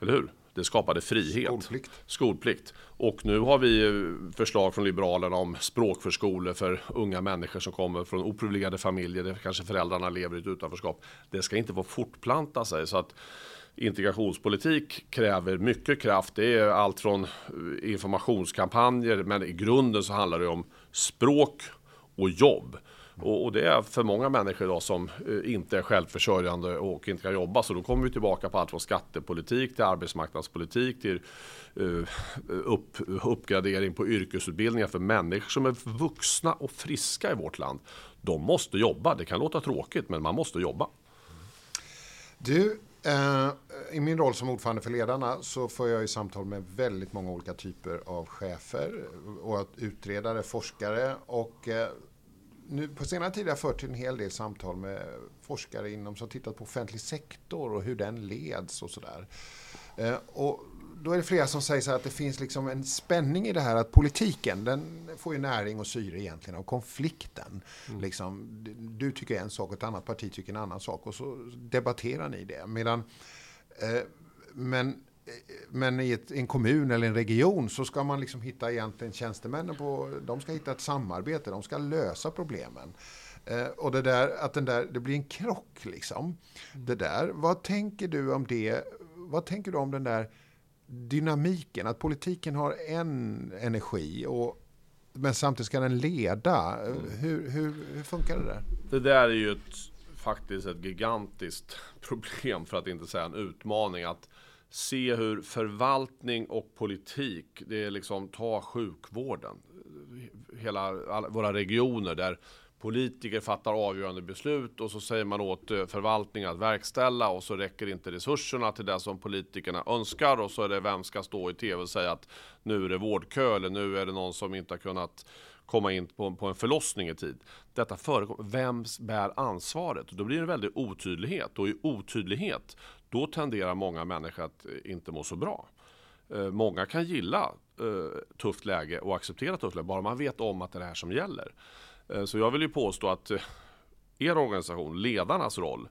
Eller hur? Det skapade frihet. Skolplikt. Skolplikt. Och nu har vi eh, förslag från Liberalerna om språkförskolor för unga människor som kommer från oprivilegierade familjer där kanske föräldrarna lever i ett utanförskap. Det ska inte få fortplanta sig. Så att integrationspolitik kräver mycket kraft. Det är allt från eh, informationskampanjer men i grunden så handlar det om språk och jobb. Och, det är för många människor idag som eh, inte är självförsörjande och inte kan jobba. Så då kommer vi tillbaka på allt från skattepolitik till arbetsmarknadspolitik till eh, upp, uppgradering på yrkesutbildningar för människor som är vuxna och friska i vårt land. De måste jobba. Det kan låta tråkigt men man måste jobba. Du, Eh, i min roll som ordförande för ledarna så får jag ju samtal med väldigt många olika typer av chefer och utredare, forskare och eh, nu på senare tid har jag fört en hel del samtal med forskare inom som tittat på offentlig sektor och hur den leds och sådär. Eh, och då är det flera som säger så att det finns liksom en spänning i det här att politiken den får ju näring och syre egentligen av konflikten. Mm. Liksom, du tycker en sak och ett annat parti tycker en annan sak och så debatterar ni det. Medan, eh, men men i ett, en kommun eller en region så ska man liksom hitta egentligen tjänstemännen på, de ska hitta ett samarbete, de ska lösa problemen. Eh, och det där, att den där, det blir en krock liksom. Mm. Det där, vad tänker du om det? Vad tänker du om den där dynamiken? Att politiken har en energi och men samtidigt ska den leda. Hur, hur, hur funkar det där? Det där är ju ett, faktiskt ett gigantiskt problem för att inte säga en utmaning. Att se hur förvaltning och politik, det är liksom ta sjukvården. Hela alla, våra regioner där politiker fattar avgörande beslut och så säger man åt eh, förvaltningen att verkställa och så räcker inte resurserna till det som politikerna önskar och så är det vem ska stå i tv och säga att nu är det vårdkö eller nu är det någon som inte har kunnat komma in på, på en förlossning i tid. Detta förekommer. Vem bär ansvaret? Då blir det en väldig otydlighet och i otydlighet då tenderar många människor att eh, inte må så bra. Eh, många kan gilla tufft läge och acceptera tufft läge, bara man vet om att det är det här som gäller. Eh, så jag vill ju påstå att eh, er organisation, ledarnas roll,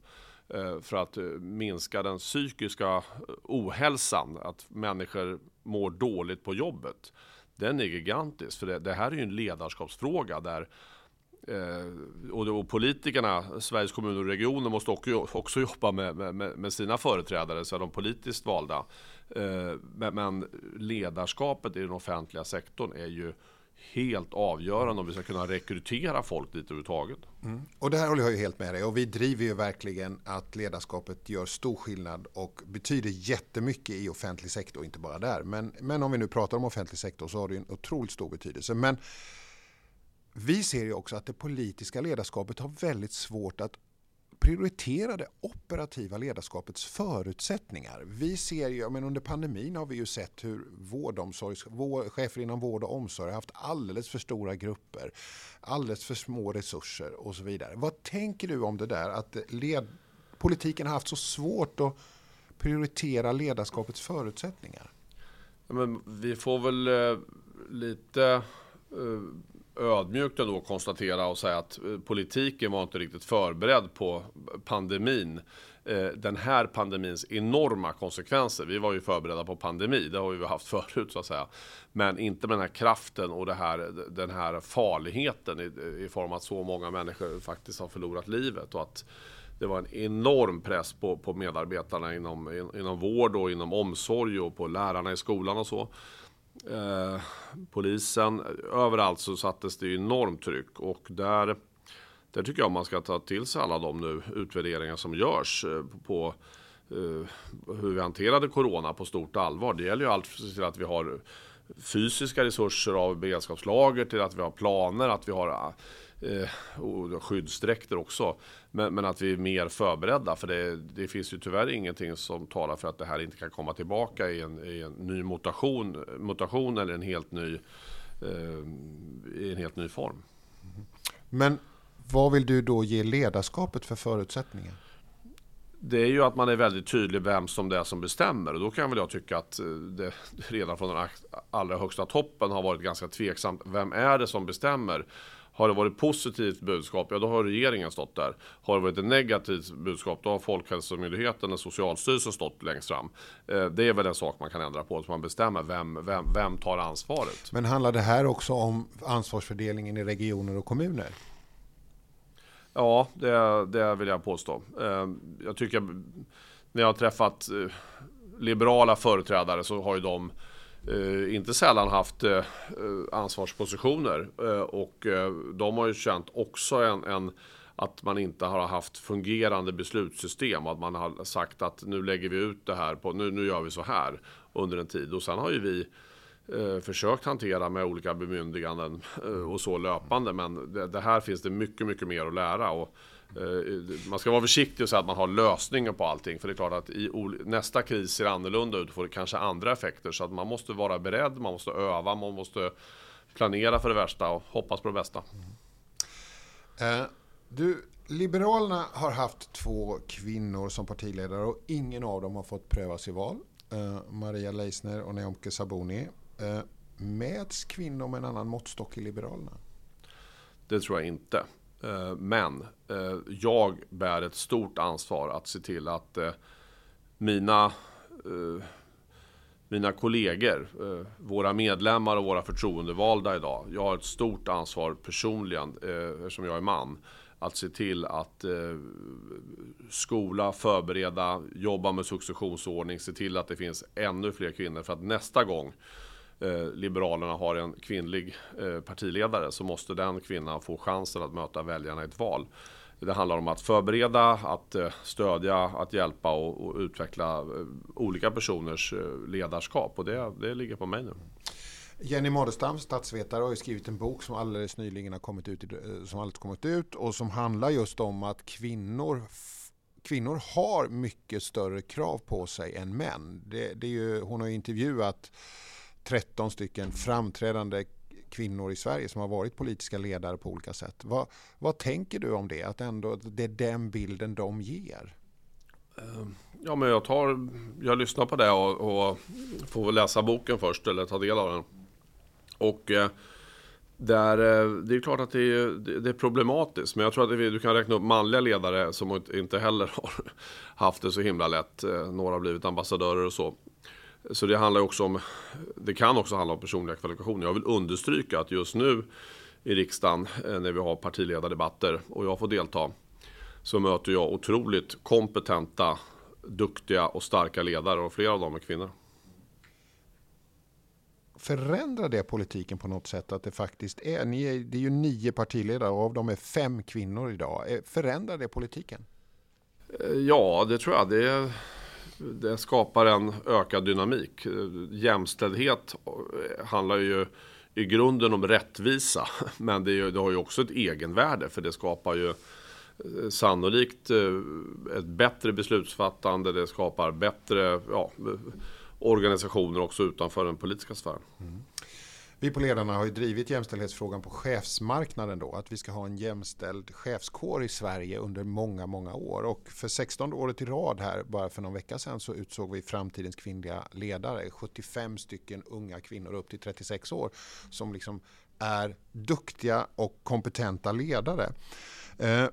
eh, för att minska den psykiska ohälsan, att människor mår dåligt på jobbet, den är gigantisk. För det, det här är ju en ledarskapsfråga där Eh, och, och politikerna, Sveriges kommuner och regioner måste också, jobba med, med, med, sina företrädare, så är de politiskt valda. Eh, men, ledarskapet i den offentliga sektorn är ju helt avgörande om vi ska kunna rekrytera folk dit överhuvudtaget. Mm. Och det här håller jag ju helt med dig och vi driver ju verkligen att ledarskapet gör stor skillnad och betyder jättemycket i offentlig sektor, inte bara där. Men, men om vi nu pratar om offentlig sektor så har det en otroligt stor betydelse. Men vi ser ju också att det politiska ledarskapet har väldigt svårt att prioritera det operativa ledarskapets förutsättningar. Vi ser ju, men under pandemin har vi ju sett hur vårdomsorgs, vår, chefer inom vård och omsorg har haft alldeles för stora grupper, alldeles för små resurser och så vidare. Vad tänker du om det där att led, politiken har haft så svårt att prioritera ledarskapets förutsättningar? Ja, men vi får väl eh, lite eh, ödmjukt ändå konstatera och säga att eh, politiken var inte riktigt förberedd på pandemin. Eh, den här pandemins enorma konsekvenser. Vi var ju förberedda på pandemi, det har vi haft förut så att säga. Men inte med den här kraften och det här, den här farligheten i, i form av att så många människor faktiskt har förlorat livet. Och att det var en enorm press på, på medarbetarna inom, inom vård och inom omsorg och på lärarna i skolan och så. Eh, polisen, överallt så sattes det enormt tryck och där, där tycker jag man ska ta till sig alla de nu utvärderingar som görs eh, på eh, hur vi hanterade corona på stort allvar. Det gäller ju allt till att vi har fysiska resurser av beredskapslager till att vi har planer, att vi har eh, och skyddsdräkter också. Men, men, att vi är mer förberedda för det, det, finns ju tyvärr ingenting som talar för att det här inte kan komma tillbaka i en, i en ny mutation, mutation eller en helt ny, eh, i en helt ny form. Men vad vill du då ge ledarskapet för förutsättningar? det är ju att man är väldigt tydlig vem som det är som bestämmer. Och då kan väl jag tycka att eh, det redan från den allra högsta toppen har varit ganska tveksamt. Vem är det som bestämmer? Har det varit positivt budskap, ja då har regeringen stått där. Har det varit ett negativt budskap, då har Folkhälsomyndigheten och Socialstyrelsen stått längst fram. Eh, det är väl en sak man kan ändra på, att man bestämmer vem, vem, vem tar ansvaret. Men handlar det här också om ansvarsfördelningen i regioner och kommuner? Ja, det, det vill jag påstå. Eh, jag tycker, när jag har träffat eh, liberala företrädare så har ju de eh, inte sällan haft eh, eh, ansvarspositioner. Eh, och eh, de har ju känt också en, en, att man inte har haft fungerande beslutssystem. Och att man har sagt att nu lägger vi ut det här på, nu, nu gör vi så här under en tid. Och sen har ju vi eh, försökt hantera med olika bemyndiganden eh, och så löpande. Men det, det, här finns det mycket, mycket mer att lära. Och man ska vara försiktig och säga att man har lösningen på allting. För det är klart att i nästa kris ser annorlunda ut och får kanske andra effekter. Så att man måste vara beredd, man måste öva, man måste planera för det värsta och hoppas på det bästa. Eh, du, Liberalerna har haft två kvinnor som partiledare och ingen av dem har fått prövas i val. Eh, Maria Leisner och Neomke Sabuni. Eh, mäts kvinnor med en annan måttstock i Liberalerna? Det tror jag inte. Eh, men eh, jag bär ett stort ansvar att se till att eh, mina, mina kollegor, våra medlemmar och våra förtroendevalda idag. Jag har ett stort ansvar personligen, eftersom jag är man, att se till att skola, förbereda, jobba med successionsordning, se till att det finns ännu fler kvinnor för att nästa gång Eh, Liberalerna har en kvinnlig eh, partiledare så måste den kvinnan få chansen att möta väljarna i ett val. Det handlar om att förbereda, att eh, stödja, att hjälpa och, och utveckla eh, olika personers eh, ledarskap och det, det ligger på mig nu. Jenny Madestam, statsvetare, har skrivit en bok som alldeles nyligen har kommit ut, som alldeles kommit ut och som handlar just om att kvinnor kvinnor har mycket större krav på sig än män. Det, det är ju, hon har intervjuat 13 stycken framträdande kvinnor i Sverige som har varit politiska ledare på olika sätt. Vad, vad tänker du om det? Att ändå det är den bilden de ger? Ehm, ja, men jag, tar, jag lyssnar på det och, och får läsa boken först eller ta del av den. Och eh, där, eh, det är klart att det är, det är problematiskt, men jag tror att du kan räkna upp manliga ledare som inte heller har haft det så himla lätt. Eh, några har blivit ambassadörer och så. Så det handlar också om, det kan också handla om personliga kvalifikationer. Jag vill understryka att just nu i riksdagen eh, när vi har partiledardebatter och jag får delta så möter jag otroligt kompetenta, duktiga och starka ledare och flera av dem är kvinnor. Förändrar det politiken på något sätt att det faktiskt är, ni är, det är ju nio partiledare och av dem är fem kvinnor idag. Eh, förändrar det politiken? Eh, ja, det tror jag. Det det skapar en ökad dynamik. Jämställdhet handlar ju i grunden om rättvisa, men det, ju, det har ju också ett egenvärde för det skapar ju eh, sannolikt eh, ett bättre beslutsfattande, det skapar bättre ja, organisationer också utanför den politiska sfären. Mm. Vi på Ledarna har ju drivit jämställdhetsfrågan på chefsmarknaden då, att vi ska ha en jämställd chefskår i Sverige under många, många år. Och för 16 året i rad här, bara för någon vecka sedan, så utsåg vi framtidens kvinnliga ledare. 75 stycken unga kvinnor upp till 36 år som liksom är duktiga och kompetenta ledare. Eh,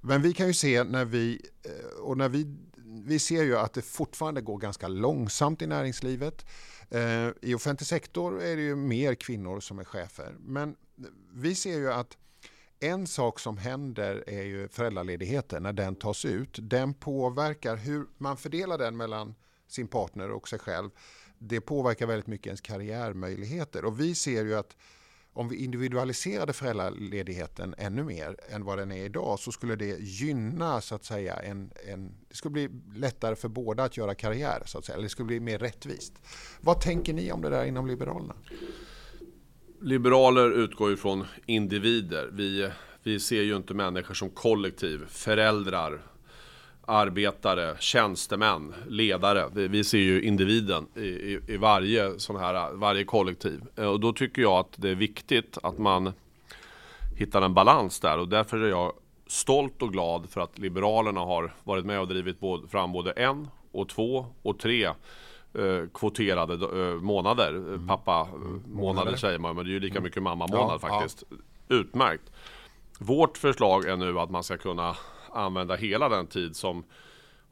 men vi kan ju se när vi, eh, och när vi, vi ser ju att det fortfarande går ganska långsamt i näringslivet. Eh, I offentlig sektor är det ju mer kvinnor som är chefer. Men vi ser ju att en sak som händer är ju föräldraledigheten när den tas ut. Den påverkar hur man fördelar den mellan sin partner och sig själv. Det påverkar väldigt mycket ens karriärmöjligheter och vi ser ju att om vi individualiserade föräldraledigheten ännu mer än vad den är idag så skulle det gynna så att säga en, en det skulle bli lättare för båda att göra karriär så att säga. Eller det skulle bli mer rättvist. Vad tänker ni om det där inom Liberalerna? Liberaler utgår ju från individer. Vi, vi ser ju inte människor som kollektiv, föräldrar, arbetare, tjänstemän, ledare. Vi ser ju individen i, i, i, varje sån här, varje kollektiv. Eh, och då tycker jag att det är viktigt att man hittar en balans där och därför är jag stolt och glad för att Liberalerna har varit med och drivit både, fram både en och två och tre eh, kvoterade eh, månader. Mm. Pappa mm. månader säger man, men det är ju lika mm. mycket mamma månad ja, faktiskt. Ja. Utmärkt. Vårt förslag är nu att man ska kunna använda hela den tid som,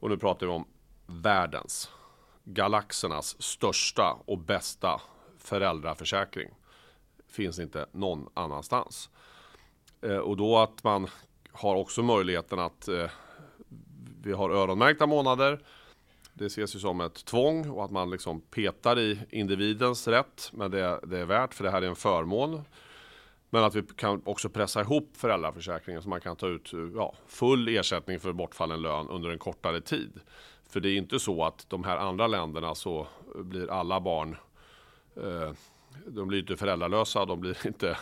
och nu pratar vi om världens, galaxernas största och bästa föräldraförsäkring. Finns inte någon annanstans. Eh, och då att man har också möjligheten att eh, vi har öronmärkta månader. Det ses ju som ett tvång och att man liksom petar i individens rätt. Men det, det är värt för det här är en förmån men att vi kan också pressa ihop föräldraförsäkringen så man kan ta ut ja, full ersättning för bortfallen lön under en kortare tid. För det är inte så att de här andra länderna så blir alla barn eh, de blir inte föräldralösa, de blir inte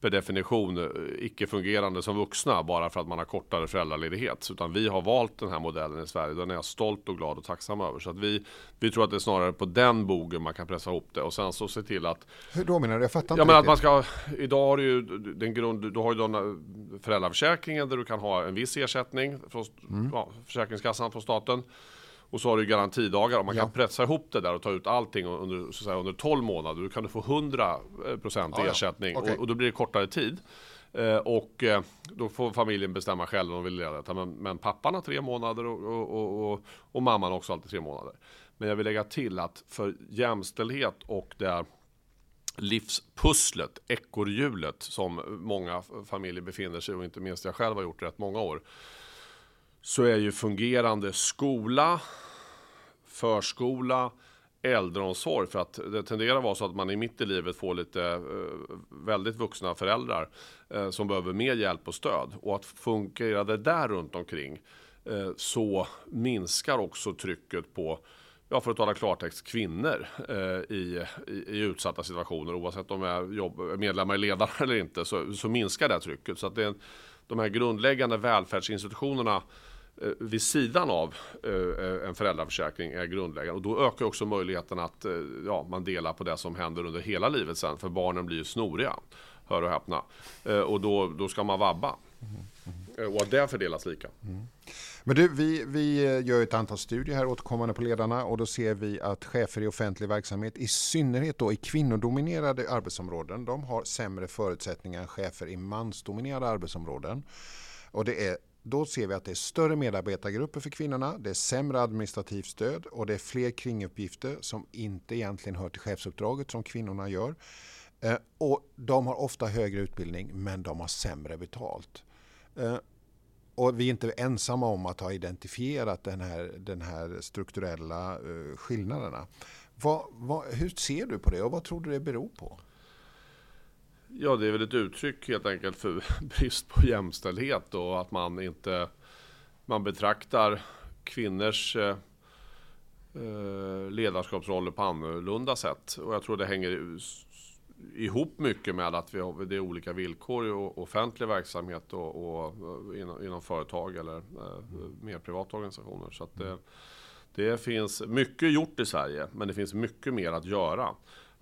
per definition eh, icke-fungerande som vuxna bara för att man har kortare föräldraledighet. Utan vi har valt den här modellen i Sverige. Den är jag stolt och glad och tacksam över. Så att vi, vi tror att det är snarare på den bogen man kan pressa ihop det och sen så se till att... Hur då menar du? Jag fattar inte Ja men att man ska, idag har du ju den grund, du har ju den föräldraförsäkringen där du kan ha en viss ersättning från mm. ja, Försäkringskassan från staten. Och så har du garantidagar. Om man ja. kan pressa ihop det där och ta ut allting under, så säga, under 12 månader. Då kan du få 100% ja, ersättning. Okay. och, och, då blir det kortare tid. Eh, och eh, då får familjen bestämma själv om de vill leda detta. Men, men pappan har tre månader och, och, och, och mamman också alltid tre månader. Men jag vill lägga till att för jämställdhet och det här livspusslet, ekorrhjulet som många familjer befinner sig och inte minst jag själv har gjort rätt många år så är ju fungerande skola, förskola, äldreomsorg. För att det tenderar att vara så att man i mitt i livet får lite eh, väldigt vuxna föräldrar eh, som behöver mer hjälp och stöd. Och att fungera det där runt omkring eh, så minskar också trycket på ja, för att tala klartext, kvinnor eh, i, i, i, utsatta situationer. Oavsett om de är jobb, medlemmar i ledare eller inte så, så minskar det trycket. Så att det är, de här grundläggande välfärdsinstitutionerna Eh, vid sidan av eh, en föräldraförsäkring är grundläggande. Och då ökar också möjligheten att eh, ja, man delar på det som händer under hela livet sen. För barnen blir ju snoriga, hör och häpna. Och då, då ska man vabba. Mm. Och att det fördelas lika. Mm. Men du, vi, vi eh, gör ett antal studier här återkommande på ledarna och då ser vi att chefer i offentlig verksamhet, i synnerhet då i kvinnodominerade arbetsområden, de har sämre förutsättningar än chefer i mansdominerade arbetsområden. Och det är då ser vi att det är större medarbetargrupper för kvinnorna, det är sämre administrativt stöd och det är fler kringuppgifter som inte egentligen hör till chefsuppdraget som kvinnorna gör. Eh, och de har ofta högre utbildning men de har sämre betalt. Eh, och vi är inte ensamma om att ha identifierat den här, den här strukturella eh, skillnaderna. Vad, vad, hur ser du på det och vad tror du det beror på? Ja, det är väl ett uttryck helt enkelt för brist på jämställdhet och att man inte man betraktar kvinnors eh, eh ledarskapsroller på annorlunda sätt. Och jag tror det hänger ihop mycket med att vi har, det är olika villkor i offentlig verksamhet och, och eh, inom, inom, företag eller eh, mer privata organisationer. Så att det, det finns mycket gjort i Sverige, men det finns mycket mer att göra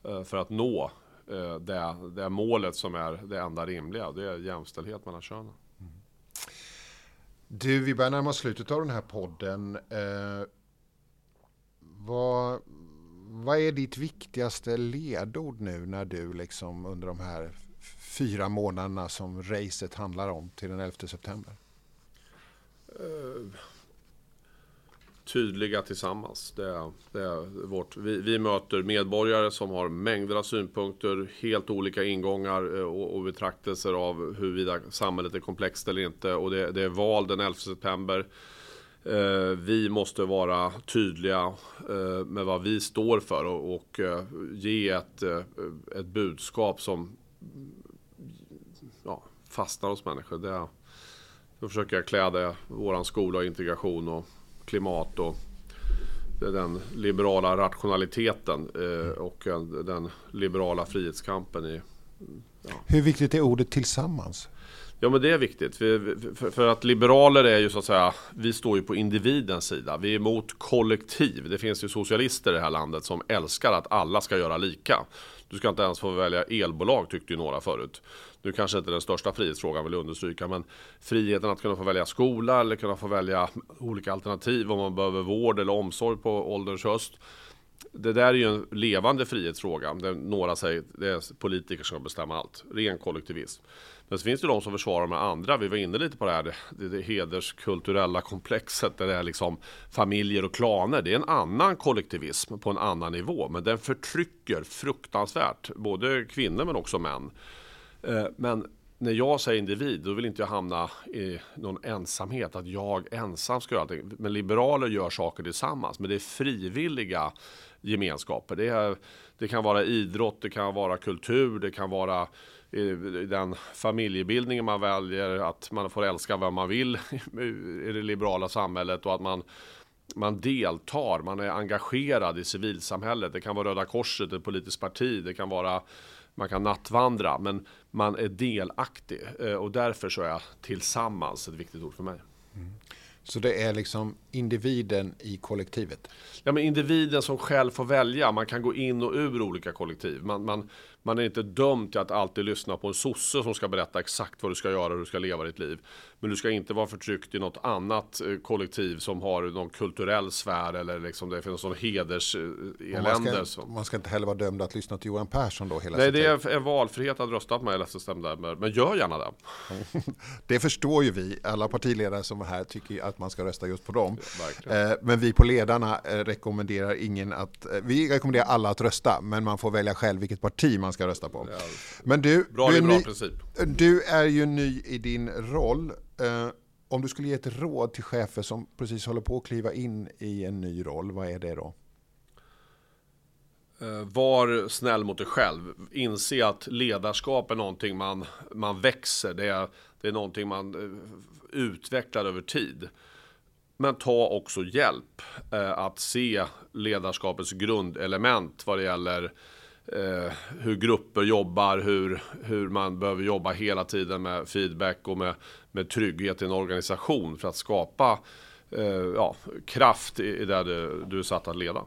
eh, för att nå Eh, det, det målet som är det enda rimliga. Det är jämställdhet mellan könen. Mm. Du, vi börjar närma oss slutet av den här podden. Eh, vad, vad är ditt viktigaste ledord nu när du liksom under de här fyra månaderna som racet handlar om till den 11 september? Uh tydliga tillsammans. Det är, det är vårt, vi, vi, möter medborgare som har mängder av synpunkter, helt olika ingångar eh, och, och betraktelser av huruvida samhället är komplext eller inte. Och det, det är val den 11 september. Eh, vi måste vara tydliga eh, med vad vi står för och, eh, ge ett, ett budskap som ja, fastnar hos människor. Det, då försöker jag klä det, våran skola och integration och klimat och den liberala rationaliteten och den liberala frihetskampen. I, ja. Hur viktigt är ordet tillsammans? Ja men det är viktigt. För, att liberaler är ju så att säga, vi står ju på individens sida. Vi är emot kollektiv. Det finns ju socialister i det här landet som älskar att alla ska göra lika. Du ska inte ens få välja elbolag tyckte ju några förut. Nu kanske inte den största frihetsfrågan vill jag understryka, men friheten att kunna få välja skola eller kunna få välja olika alternativ om man behöver vård eller omsorg på ålderns höst. Det där är ju en levande frihetsfråga. Där några säger att det är politiker som ska bestämma allt. Ren kollektivism. Men så finns det de som försvarar med andra. Vi var inne lite på det här det, det, det hederskulturella komplexet. Där det är liksom familjer och klaner. Det är en annan kollektivism på en annan nivå. Men den förtrycker fruktansvärt. Både kvinnor men också män. Eh, men när jag säger individ, då vill inte jag hamna i någon ensamhet, att jag ensam ska göra allting. Men liberaler gör saker tillsammans, men det är frivilliga gemenskaper. Det, är, det kan vara idrott, det kan vara kultur, det kan vara den familjebildningen man väljer, att man får älska vem man vill i det liberala samhället och att man man deltar, man är engagerad i civilsamhället. Det kan vara Röda Korset, ett politiskt parti, det kan vara man kan nattvandra, men man är delaktig eh, och därför så är tillsammans ett viktigt ord för mig. Mm. Så det är liksom individen i kollektivet? Ja, men individen som själv får välja. Man kan gå in och ur olika kollektiv. Man, man, man är inte dömd till att alltid lyssna på en sosse som ska berätta exakt vad du ska göra och hur du ska leva ditt liv. Men du ska inte vara förtryckt i något annat eh, kollektiv som har någon kulturell sfär eller liksom det finns någon hederselände. Man, ska, man ska inte heller vara dömd att lyssna till Johan Persson då hela Nej, det är en valfrihet att rösta på mig, eller men gör gärna det. det förstår ju vi, alla partiledare som är här tycker att man ska rösta just på dem. Ja, eh, men vi på ledarna eh, rekommenderar ingen att, vi rekommenderar alla att rösta, men man får välja själv vilket parti man ska rösta på. Ja, men du, bra du, är ny, princip. du är ju ny i din roll. Eh, om du skulle ge ett råd till chefer som precis håller på att kliva in i en ny roll, vad är det då? Eh, var snäll mot dig själv. Inse att ledarskap är någonting man, man växer. Det är, det är någonting man eh, utvecklar över tid. Men ta också hjälp eh, att se ledarskapets grundelement vad det gäller eh, hur grupper jobbar, hur, hur man behöver jobba hela tiden med feedback och med, med trygghet i en organisation för att skapa eh, ja, kraft i, i det du, du är satt att leda.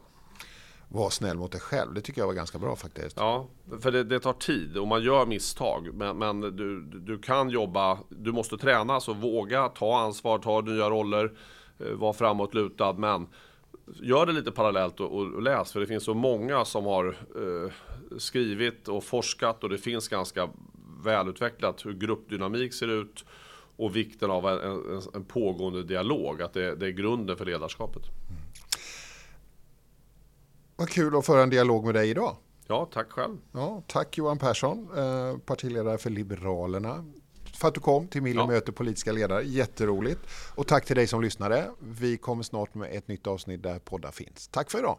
Var snäll mot dig själv, det tycker jag var ganska bra faktiskt. Ja, för det, det tar tid och man gör misstag. Men, men du, du kan jobba, du måste tränas och våga ta ansvar, ta nya roller, eh, vara framåtlutad. Men gör det lite parallellt och, och, läs, för det finns så många som har eh, skrivit och forskat och det finns ganska välutvecklat hur gruppdynamik ser ut och vikten av en, en, en pågående dialog, att det, det, är grunden för ledarskapet. Mm. Vad kul att föra en dialog med dig idag. Ja, tack själv. Ja, tack Johan Persson, eh, partiledare för Liberalerna för att du kom till Mille ja. möter politiska ledare. Jätteroligt. Och tack till dig som lyssnade. Vi kommer snart med ett nytt avsnitt där poddar finns. Tack för idag.